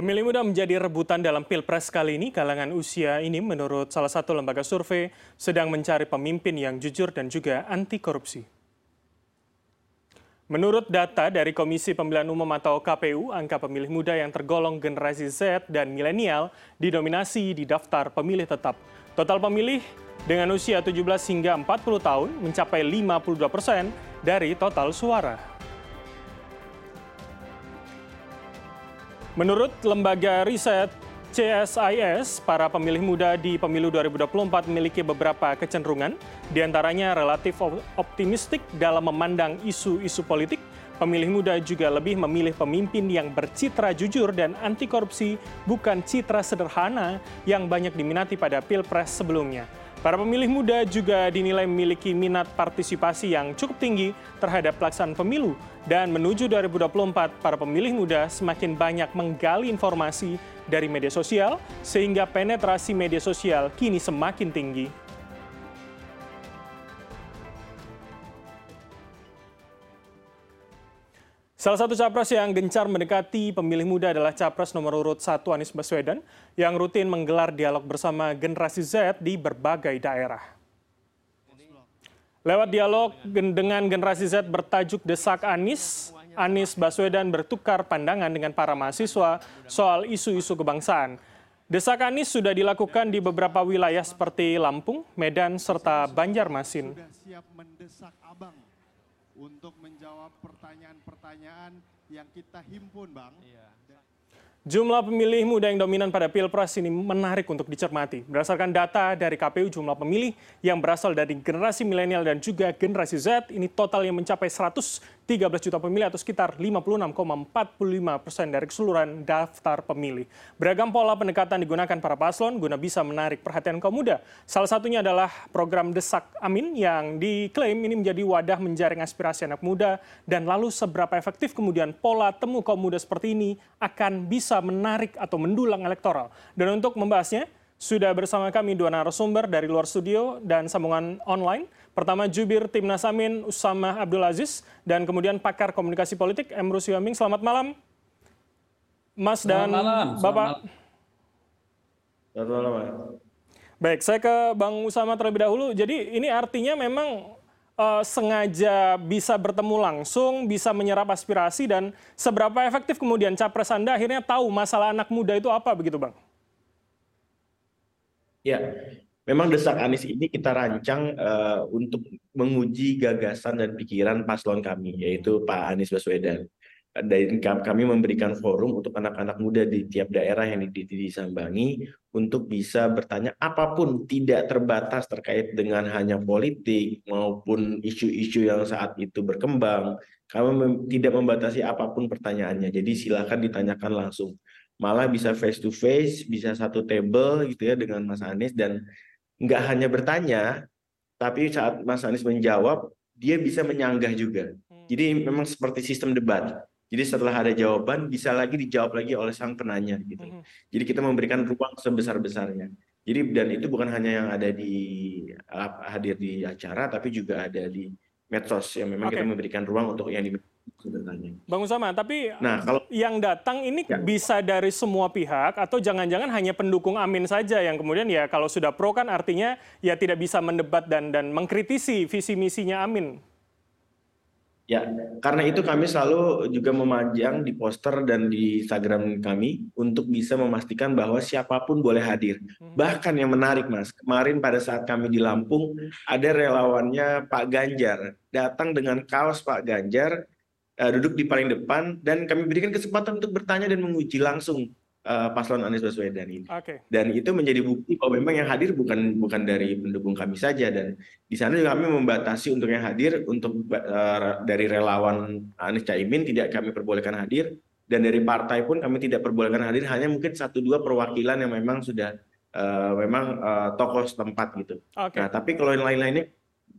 Pemilih muda menjadi rebutan dalam pilpres kali ini. Kalangan usia ini menurut salah satu lembaga survei sedang mencari pemimpin yang jujur dan juga anti korupsi. Menurut data dari Komisi Pemilihan Umum atau KPU, angka pemilih muda yang tergolong generasi Z dan milenial didominasi di daftar pemilih tetap. Total pemilih dengan usia 17 hingga 40 tahun mencapai 52 persen dari total suara. Menurut lembaga riset CSIS, para pemilih muda di pemilu 2024 memiliki beberapa kecenderungan, di antaranya relatif optimistik dalam memandang isu-isu politik. Pemilih muda juga lebih memilih pemimpin yang bercitra jujur dan anti korupsi, bukan citra sederhana yang banyak diminati pada pilpres sebelumnya. Para pemilih muda juga dinilai memiliki minat partisipasi yang cukup tinggi terhadap pelaksanaan pemilu dan menuju 2024 para pemilih muda semakin banyak menggali informasi dari media sosial sehingga penetrasi media sosial kini semakin tinggi. Salah satu capres yang gencar mendekati pemilih muda adalah capres nomor urut 1 Anies Baswedan yang rutin menggelar dialog bersama generasi Z di berbagai daerah. Lewat dialog dengan generasi Z bertajuk Desak Anies, Anies Baswedan bertukar pandangan dengan para mahasiswa soal isu-isu kebangsaan. Desak Anies sudah dilakukan di beberapa wilayah seperti Lampung, Medan, serta Banjarmasin untuk menjawab pertanyaan-pertanyaan yang kita himpun, Bang. Iya. Jumlah pemilih muda yang dominan pada Pilpres ini menarik untuk dicermati. Berdasarkan data dari KPU, jumlah pemilih yang berasal dari generasi milenial dan juga generasi Z ini total yang mencapai 130 13 juta pemilih atau sekitar 56,45 persen dari keseluruhan daftar pemilih. Beragam pola pendekatan digunakan para paslon guna bisa menarik perhatian kaum muda. Salah satunya adalah program Desak Amin yang diklaim ini menjadi wadah menjaring aspirasi anak muda dan lalu seberapa efektif kemudian pola temu kaum muda seperti ini akan bisa menarik atau mendulang elektoral. Dan untuk membahasnya, sudah bersama kami dua narasumber dari luar studio dan sambungan online. Pertama jubir Timnas Amin Usama Abdul Aziz dan kemudian pakar komunikasi politik Emrus Yaming. Selamat malam, Mas dan Selamat malam. Bapak. Selamat malam. Baik, saya ke Bang Usama terlebih dahulu. Jadi ini artinya memang uh, sengaja bisa bertemu langsung, bisa menyerap aspirasi dan seberapa efektif kemudian capres Anda akhirnya tahu masalah anak muda itu apa begitu Bang? Ya, memang desak Anies ini kita rancang uh, untuk menguji gagasan dan pikiran paslon kami, yaitu Pak Anies Baswedan. Dan kami memberikan forum untuk anak-anak muda di tiap daerah yang disambangi untuk bisa bertanya apa pun tidak terbatas terkait dengan hanya politik maupun isu-isu yang saat itu berkembang. Kami tidak membatasi apa pun pertanyaannya. Jadi silakan ditanyakan langsung malah bisa face to face bisa satu table gitu ya dengan Mas Anies dan nggak hanya bertanya tapi saat Mas Anies menjawab dia bisa menyanggah juga jadi memang seperti sistem debat jadi setelah ada jawaban bisa lagi dijawab lagi oleh sang penanya gitu. Mm -hmm. Jadi kita memberikan ruang sebesar-besarnya. Jadi dan itu bukan hanya yang ada di hadir di acara tapi juga ada di medsos yang memang okay. kita memberikan ruang untuk yang di bertanya. Bang Usama, tapi nah, kalau yang datang ini ya. bisa dari semua pihak atau jangan-jangan hanya pendukung Amin saja yang kemudian ya kalau sudah pro kan artinya ya tidak bisa mendebat dan dan mengkritisi visi misinya Amin. Ya, karena itu kami selalu juga memajang di poster dan di Instagram kami untuk bisa memastikan bahwa siapa pun boleh hadir. Hmm. Bahkan yang menarik Mas, kemarin pada saat kami di Lampung ada relawannya Pak Ganjar datang dengan kaos Pak Ganjar duduk di paling depan dan kami berikan kesempatan untuk bertanya dan menguji langsung uh, paslon Anies Baswedan ini. Okay. Dan itu menjadi bukti bahwa memang yang hadir bukan bukan dari pendukung kami saja dan di sana juga kami membatasi untuk yang hadir untuk uh, dari relawan Anies Caimin tidak kami perbolehkan hadir dan dari partai pun kami tidak perbolehkan hadir hanya mungkin satu dua perwakilan yang memang sudah uh, memang uh, tokoh setempat gitu. Okay. Nah tapi kalau yang lain-lainnya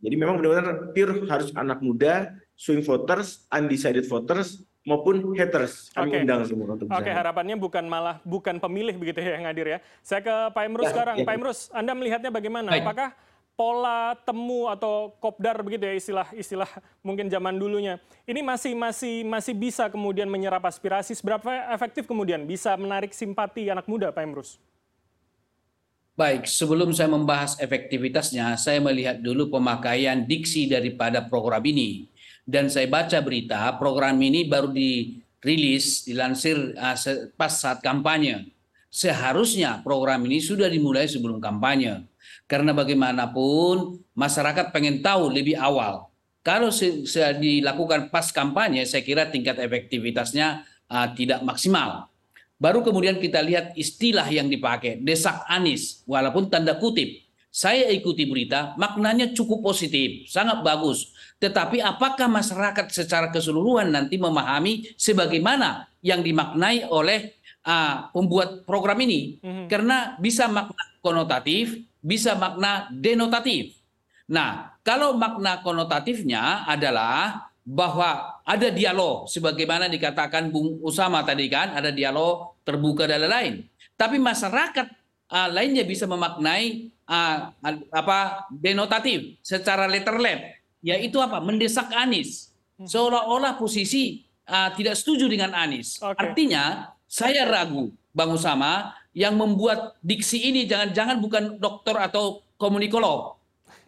jadi memang benar-benar pure harus anak muda, swing voters, undecided voters, maupun haters kami okay. undang semua untuk Oke, okay, harapannya bukan malah bukan pemilih begitu ya yang hadir ya. Saya ke Pak Emrus ya, sekarang. Ya. Pak Emrus, Anda melihatnya bagaimana? Baik. Apakah pola temu atau kopdar begitu ya istilah istilah mungkin zaman dulunya. Ini masih masih masih bisa kemudian menyerap aspirasi. Seberapa efektif kemudian bisa menarik simpati anak muda, Pak Emrus? Baik, sebelum saya membahas efektivitasnya, saya melihat dulu pemakaian diksi daripada program ini. Dan saya baca berita, program ini baru dirilis, dilansir uh, pas saat kampanye. Seharusnya program ini sudah dimulai sebelum kampanye karena bagaimanapun masyarakat pengen tahu lebih awal. Kalau dilakukan pas kampanye, saya kira tingkat efektivitasnya uh, tidak maksimal. Baru kemudian kita lihat istilah yang dipakai, desak Anis, walaupun tanda kutip. Saya ikuti berita, maknanya cukup positif, sangat bagus. Tetapi apakah masyarakat secara keseluruhan nanti memahami sebagaimana yang dimaknai oleh uh, pembuat program ini? Mm -hmm. Karena bisa makna konotatif, bisa makna denotatif. Nah, kalau makna konotatifnya adalah bahwa ada dialog sebagaimana dikatakan Bung Usama tadi kan ada dialog terbuka dan lain-lain. Tapi masyarakat uh, lainnya bisa memaknai uh, apa denotatif secara letterlet yaitu apa mendesak Anies seolah-olah posisi uh, tidak setuju dengan Anies. Okay. Artinya saya ragu Bang Usama yang membuat diksi ini jangan-jangan bukan dokter atau komunikolog.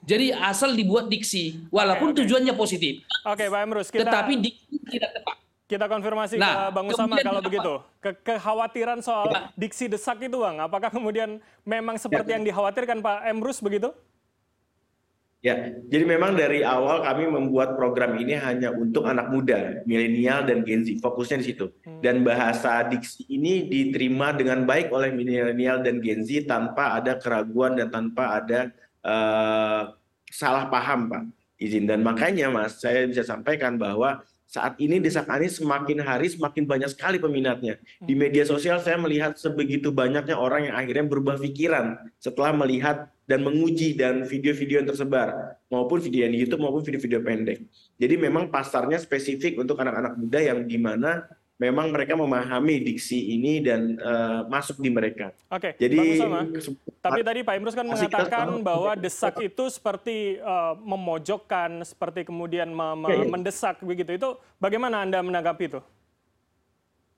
Jadi asal dibuat diksi, walaupun okay, okay. tujuannya positif. Oke, okay, Pak Emrus, kita... Tetapi diksi tidak tepat. Kita konfirmasi nah, ke Bang Usama kalau apa? begitu. Ke kekhawatiran soal ya. diksi desak itu, Bang. Apakah kemudian memang seperti ya. yang dikhawatirkan Pak Emrus begitu? Ya, jadi memang dari awal kami membuat program ini hanya untuk anak muda, milenial dan Gen Z, fokusnya di situ. Hmm. Dan bahasa diksi ini diterima dengan baik oleh milenial dan Gen Z tanpa ada keraguan dan tanpa ada uh, salah paham, Pak. Izin dan makanya, Mas, saya bisa sampaikan bahwa saat ini Desak Anies semakin hari semakin banyak sekali peminatnya. Di hmm. media sosial saya melihat sebegitu banyaknya orang yang akhirnya berubah pikiran setelah melihat dan menguji dan video-video yang tersebar maupun video yang di YouTube maupun video-video pendek. Jadi memang pasarnya spesifik untuk anak-anak muda yang di mana memang mereka memahami diksi ini dan uh, masuk di mereka. Oke. Jadi tapi tadi Pak Imrus kan mengatakan bahwa desak itu seperti uh, memojokkan, seperti kemudian me ya, ya. mendesak begitu. Itu bagaimana Anda menanggapi itu?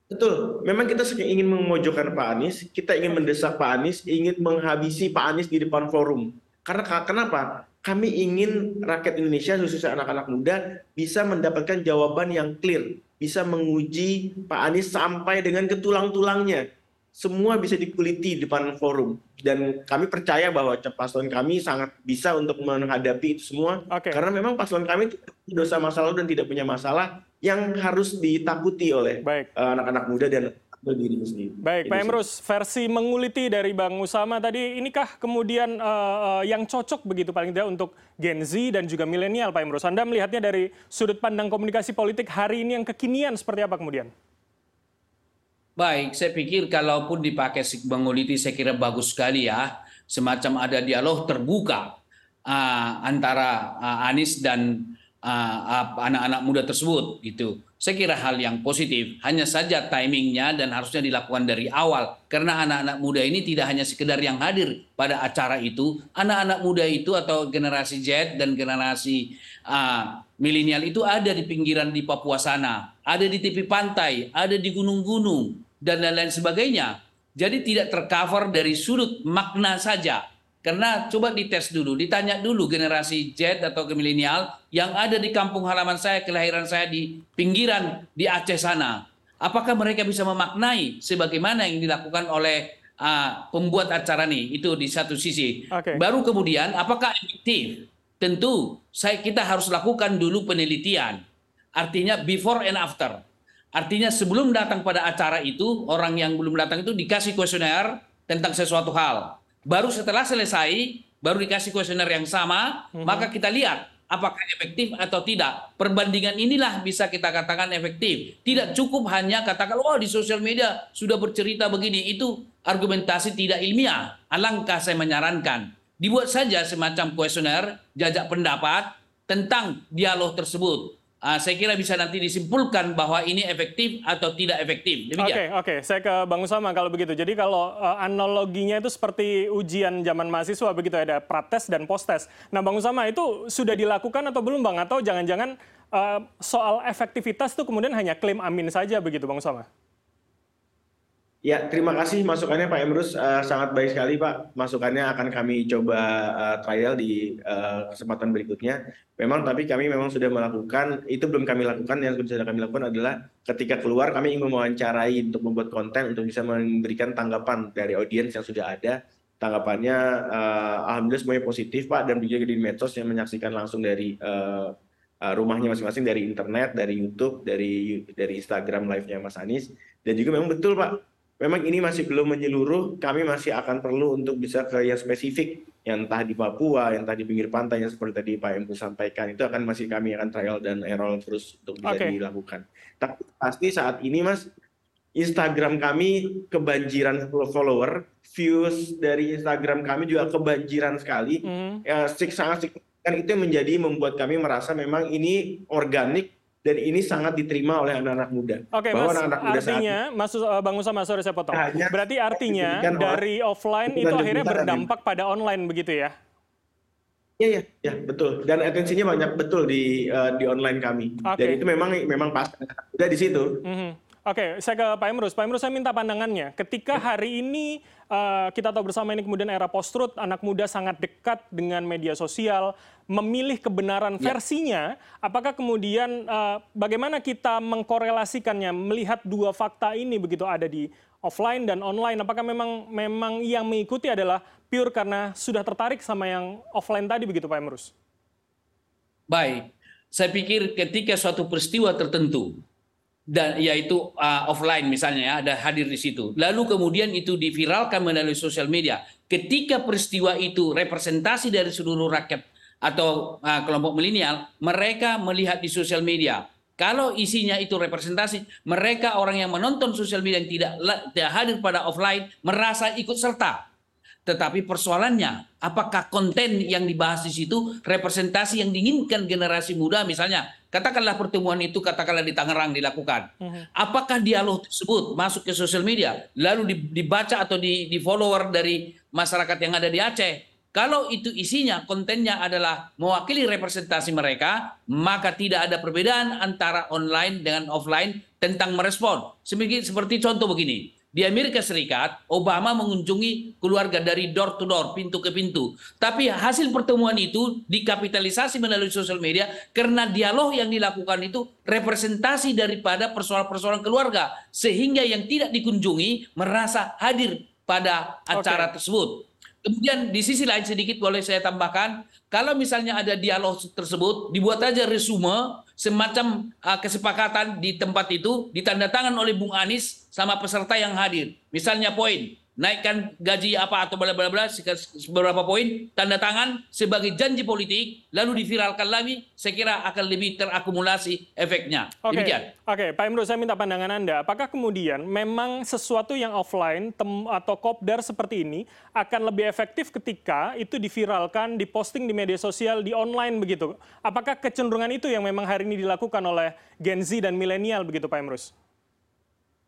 Betul, memang kita ingin memojokkan Pak Anies, kita ingin mendesak Pak Anies, ingin menghabisi Pak Anies di depan forum. Karena kenapa? Kami ingin rakyat Indonesia, khususnya anak-anak muda, bisa mendapatkan jawaban yang clear, bisa menguji Pak Anies sampai dengan ke tulang-tulangnya. Semua bisa dikuliti di depan forum. Dan kami percaya bahwa paslon kami sangat bisa untuk menghadapi itu semua. Okay. Karena memang paslon kami dosa masalah dan tidak punya masalah yang harus ditakuti oleh eh, anak-anak uh, muda dan dirinya sendiri. Baik, Pak Emrus, versi menguliti dari Bang Usama tadi, inikah kemudian uh, uh, yang cocok begitu paling tidak untuk Gen Z dan juga milenial, Pak Emrus? Anda melihatnya dari sudut pandang komunikasi politik hari ini yang kekinian seperti apa kemudian? Baik, saya pikir kalaupun dipakai menguliti saya kira bagus sekali ya. Semacam ada dialog terbuka uh, antara uh, Anies dan anak-anak muda tersebut gitu. Saya kira hal yang positif. Hanya saja timingnya dan harusnya dilakukan dari awal karena anak-anak muda ini tidak hanya sekedar yang hadir pada acara itu. Anak-anak muda itu atau generasi Z dan generasi uh, milenial itu ada di pinggiran di Papua sana, ada di tepi pantai, ada di gunung-gunung dan lain-lain sebagainya. Jadi tidak tercover dari sudut makna saja karena coba dites dulu, ditanya dulu generasi Z atau ke milenial yang ada di kampung halaman saya, kelahiran saya di pinggiran di Aceh sana. Apakah mereka bisa memaknai sebagaimana yang dilakukan oleh uh, pembuat acara ini? Itu di satu sisi. Okay. Baru kemudian apakah efektif? Tentu saya kita harus lakukan dulu penelitian. Artinya before and after. Artinya sebelum datang pada acara itu, orang yang belum datang itu dikasih kuesioner tentang sesuatu hal Baru setelah selesai, baru dikasih kuesioner yang sama, hmm. maka kita lihat apakah efektif atau tidak. Perbandingan inilah bisa kita katakan efektif. Tidak cukup hanya katakan, oh di sosial media sudah bercerita begini. Itu argumentasi tidak ilmiah. Alangkah saya menyarankan. Dibuat saja semacam kuesioner, jajak pendapat tentang dialog tersebut. Uh, saya kira bisa nanti disimpulkan bahwa ini efektif atau tidak efektif. Oke, oke. Okay, okay. Saya ke Bang Usama kalau begitu. Jadi kalau uh, analoginya itu seperti ujian zaman mahasiswa begitu ada prates dan postes. Nah, Bang Usama itu sudah dilakukan atau belum Bang? Atau jangan-jangan uh, soal efektivitas itu kemudian hanya klaim amin saja begitu Bang Usama? Ya, terima kasih masukannya Pak Emrus. Uh, sangat baik sekali Pak. Masukannya akan kami coba uh, trial di uh, kesempatan berikutnya. Memang tapi kami memang sudah melakukan, itu belum kami lakukan, yang sudah kami lakukan adalah ketika keluar kami ingin mewawancarai untuk membuat konten untuk bisa memberikan tanggapan dari audiens yang sudah ada. Tanggapannya uh, Alhamdulillah semuanya positif Pak dan juga di medsos yang menyaksikan langsung dari uh, rumahnya masing-masing dari internet, dari YouTube, dari dari Instagram live-nya Mas Anies. Dan juga memang betul Pak, memang ini masih belum menyeluruh, kami masih akan perlu untuk bisa ke yang spesifik, yang entah di Papua, yang tadi pinggir pantai, yang seperti tadi Pak Empu sampaikan, itu akan masih kami akan trial dan error terus untuk bisa okay. dilakukan. Tapi pasti saat ini Mas, Instagram kami kebanjiran follower, views dari Instagram kami juga kebanjiran sekali, mm. ya, sangat signifikan itu menjadi membuat kami merasa memang ini organik dan ini sangat diterima oleh anak-anak muda. Oke, Bahwa Mas, anak -anak muda artinya, Mas uh, Bang Usama, sorry saya potong. Hanya Berarti artinya dari offline itu akhirnya berdampak pada online begitu ya? Iya, iya, ya, betul. Dan atensinya banyak betul di uh, di online kami. Okay. Dan itu memang memang pas udah di situ. Mm -hmm. Oke, saya ke Pak Emrus. Pak Emrus, saya minta pandangannya. Ketika ya. hari ini uh, kita tahu bersama ini kemudian era post-truth, anak muda sangat dekat dengan media sosial, memilih kebenaran ya. versinya, apakah kemudian uh, bagaimana kita mengkorelasikannya, melihat dua fakta ini begitu ada di offline dan online, apakah memang memang yang mengikuti adalah pure karena sudah tertarik sama yang offline tadi begitu Pak Emrus? Baik, saya pikir ketika suatu peristiwa tertentu dan yaitu uh, offline misalnya ya ada hadir di situ. Lalu kemudian itu diviralkan melalui sosial media. Ketika peristiwa itu representasi dari seluruh rakyat atau uh, kelompok milenial, mereka melihat di sosial media. Kalau isinya itu representasi, mereka orang yang menonton sosial media yang tidak, tidak hadir pada offline merasa ikut serta tetapi persoalannya, apakah konten yang dibahas di situ representasi yang diinginkan generasi muda misalnya, katakanlah pertemuan itu katakanlah di Tangerang dilakukan. Mhm. Apakah dialog tersebut masuk ke sosial media, lalu dibaca atau di, di follower dari masyarakat yang ada di Aceh? Kalau itu isinya, kontennya adalah mewakili representasi mereka, maka tidak ada perbedaan antara online dengan offline tentang merespon. Seperti contoh begini, di Amerika Serikat, Obama mengunjungi keluarga dari door to door, pintu ke pintu. Tapi hasil pertemuan itu dikapitalisasi melalui sosial media karena dialog yang dilakukan itu representasi daripada persoalan-persoalan keluarga. Sehingga yang tidak dikunjungi merasa hadir pada acara okay. tersebut. Kemudian di sisi lain sedikit boleh saya tambahkan, kalau misalnya ada dialog tersebut, dibuat aja resume semacam uh, kesepakatan di tempat itu ditandatangan oleh Bung Anies sama peserta yang hadir. Misalnya poin, naikkan gaji apa atau bla bla bla beberapa poin tanda tangan sebagai janji politik lalu diviralkan lagi saya kira akan lebih terakumulasi efeknya oke okay. oke okay. Pak Imro saya minta pandangan Anda apakah kemudian memang sesuatu yang offline tem atau kopdar seperti ini akan lebih efektif ketika itu diviralkan diposting di media sosial di online begitu apakah kecenderungan itu yang memang hari ini dilakukan oleh Gen Z dan milenial begitu Pak Imrus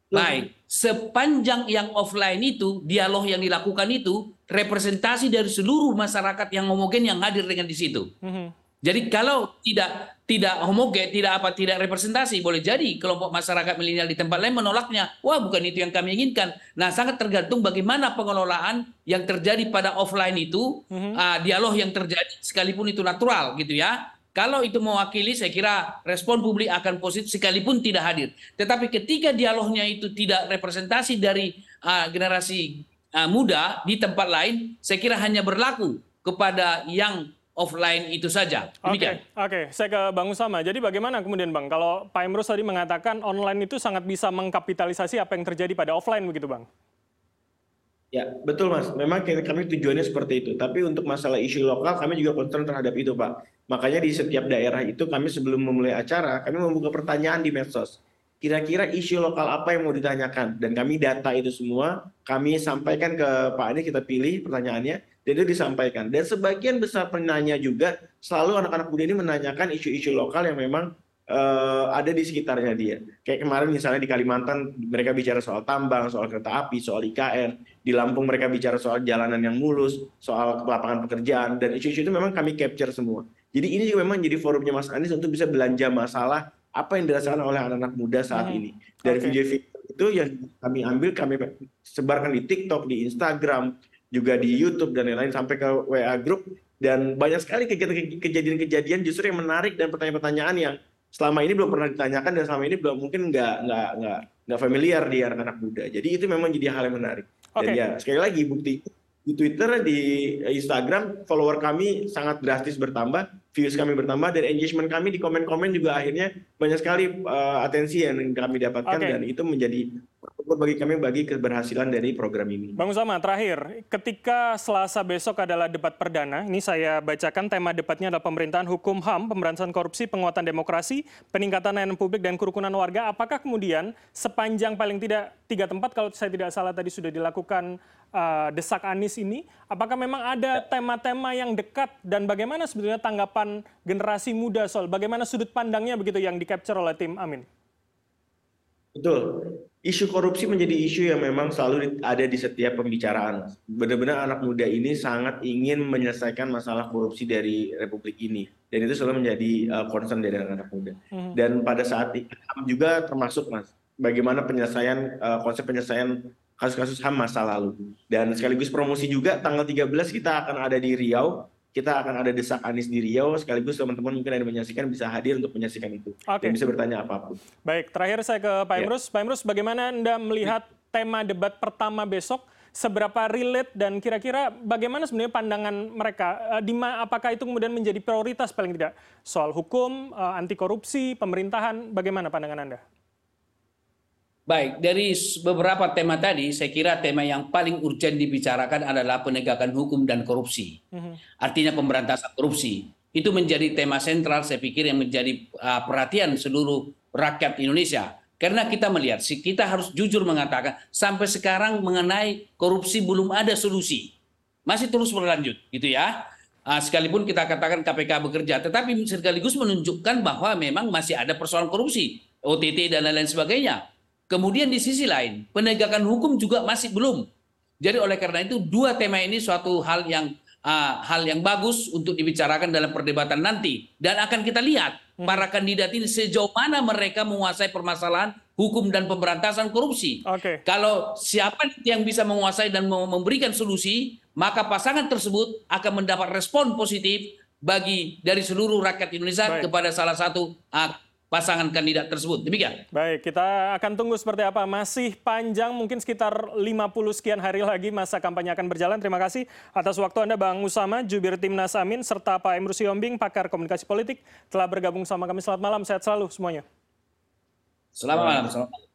Baik, sepanjang yang offline itu, dialog yang dilakukan itu representasi dari seluruh masyarakat yang homogen yang hadir dengan di situ. Mm-hmm. Jadi kalau tidak tidak homogen, tidak apa tidak representasi, boleh jadi kelompok masyarakat milenial di tempat lain menolaknya. Wah, bukan itu yang kami inginkan. Nah, sangat tergantung bagaimana pengelolaan yang terjadi pada offline itu, mm-hmm. uh, dialog yang terjadi sekalipun itu natural gitu ya kalau itu mewakili, saya kira respon publik akan positif sekalipun tidak hadir. Tetapi ketika dialognya itu tidak representasi dari uh, generasi uh, muda di tempat lain, saya kira hanya berlaku kepada yang offline itu saja. Oke, oke. Saya ke Bang Usama. Jadi bagaimana kemudian Bang, kalau Pak Emrus tadi mengatakan online itu sangat bisa mengkapitalisasi apa yang terjadi pada offline begitu Bang? Ya, betul Mas. Memang kami tujuannya seperti itu. Tapi untuk masalah isu lokal, kami juga concern terhadap itu, Pak. Makanya di setiap daerah itu kami sebelum memulai acara, kami membuka pertanyaan di medsos. Kira-kira isu lokal apa yang mau ditanyakan? Dan kami data itu semua, kami sampaikan ke Pak Anies, kita pilih pertanyaannya, dan itu disampaikan. Dan sebagian besar penanya juga, selalu anak-anak muda ini menanyakan isu-isu lokal yang memang uh, ada di sekitarnya dia. Kayak kemarin misalnya di Kalimantan mereka bicara soal tambang, soal kereta api, soal IKN. Di Lampung mereka bicara soal jalanan yang mulus, soal lapangan pekerjaan dan isu-isu itu memang kami capture semua. Jadi ini juga memang jadi forumnya Mas Anies untuk bisa belanja masalah apa yang dirasakan oleh anak-anak muda saat hmm. ini. Dari video-video itu yang kami ambil kami sebarkan di TikTok, di Instagram, juga di YouTube dan lain-lain sampai ke WA group dan banyak sekali kejadian-kejadian justru yang menarik dan pertanyaan-pertanyaan yang selama ini belum pernah ditanyakan dan selama ini belum mungkin nggak nggak nggak nggak familiar di anak-anak muda. Jadi itu memang jadi hal yang menarik. Okay. Dan ya sekali lagi bukti di Twitter, di Instagram, follower kami sangat drastis bertambah, views kami bertambah, dan engagement kami di komen-komen juga akhirnya banyak sekali uh, atensi yang kami dapatkan, okay. dan itu menjadi bagi kami bagi keberhasilan dari program ini. Bang Usama, terakhir, ketika Selasa besok adalah debat perdana, ini saya bacakan tema debatnya adalah pemerintahan hukum HAM, pemberantasan korupsi, penguatan demokrasi, peningkatan layanan publik, dan kerukunan warga. Apakah kemudian sepanjang paling tidak tiga tempat, kalau saya tidak salah tadi sudah dilakukan uh, desak Anies ini, apakah memang ada tema-tema yang dekat dan bagaimana sebetulnya tanggapan generasi muda soal bagaimana sudut pandangnya begitu yang di-capture oleh tim Amin? Betul. Isu korupsi menjadi isu yang memang selalu ada di setiap pembicaraan. Benar-benar anak muda ini sangat ingin menyelesaikan masalah korupsi dari Republik ini. Dan itu selalu menjadi uh, concern dari anak-anak muda. Hmm. Dan pada saat itu juga termasuk mas, bagaimana penyelesaian uh, konsep penyelesaian kasus-kasus HAM masa lalu. Dan sekaligus promosi juga tanggal 13 kita akan ada di Riau. Kita akan ada desak Anies di Riau, sekaligus teman-teman mungkin yang menyaksikan bisa hadir untuk menyaksikan itu. Okay. Dan bisa bertanya apa pun. Baik, terakhir saya ke Pak ya. Imrus. Ya. Pak Imrus, bagaimana Anda melihat tema debat pertama besok? Seberapa relate dan kira-kira bagaimana sebenarnya pandangan mereka? Eh, di apakah itu kemudian menjadi prioritas paling tidak? Soal hukum, eh, anti korupsi, pemerintahan, bagaimana pandangan Anda? Baik, dari beberapa tema tadi, saya kira tema yang paling urgent dibicarakan adalah penegakan hukum dan korupsi. Mhm. Artinya pemberantasan korupsi. Itu menjadi tema sentral saya pikir yang menjadi uh, perhatian seluruh rakyat Indonesia. Karena kita melihat, kita harus jujur mengatakan sampai sekarang mengenai korupsi belum ada solusi. Masih terus berlanjut, gitu ya. Uh, sekalipun kita katakan KPK bekerja, tetapi sekaligus menunjukkan bahwa memang masih ada persoalan korupsi, OTT dan lain-lain sebagainya. Kemudian di sisi lain, penegakan hukum juga masih belum. Jadi oleh karena itu dua tema ini suatu hal yang uh, hal yang bagus untuk dibicarakan dalam perdebatan nanti dan akan kita lihat hmm. para kandidat ini sejauh mana mereka menguasai permasalahan hukum dan pemberantasan korupsi. Okay. Kalau siapa yang bisa menguasai dan memberikan solusi, maka pasangan tersebut akan mendapat respon positif bagi dari seluruh rakyat Indonesia Baik. kepada salah satu uh, pasangan kandidat tersebut. Demikian. Baik, kita akan tunggu seperti apa. Masih panjang, mungkin sekitar 50 sekian hari lagi masa kampanye akan berjalan. Terima kasih atas waktu Anda Bang Usama, jubir Timnas Amin, serta Pak Emrus Yombing, pakar komunikasi politik, telah bergabung sama kami. Selamat malam, sehat selalu semuanya. Selamat malam. Selamat malam.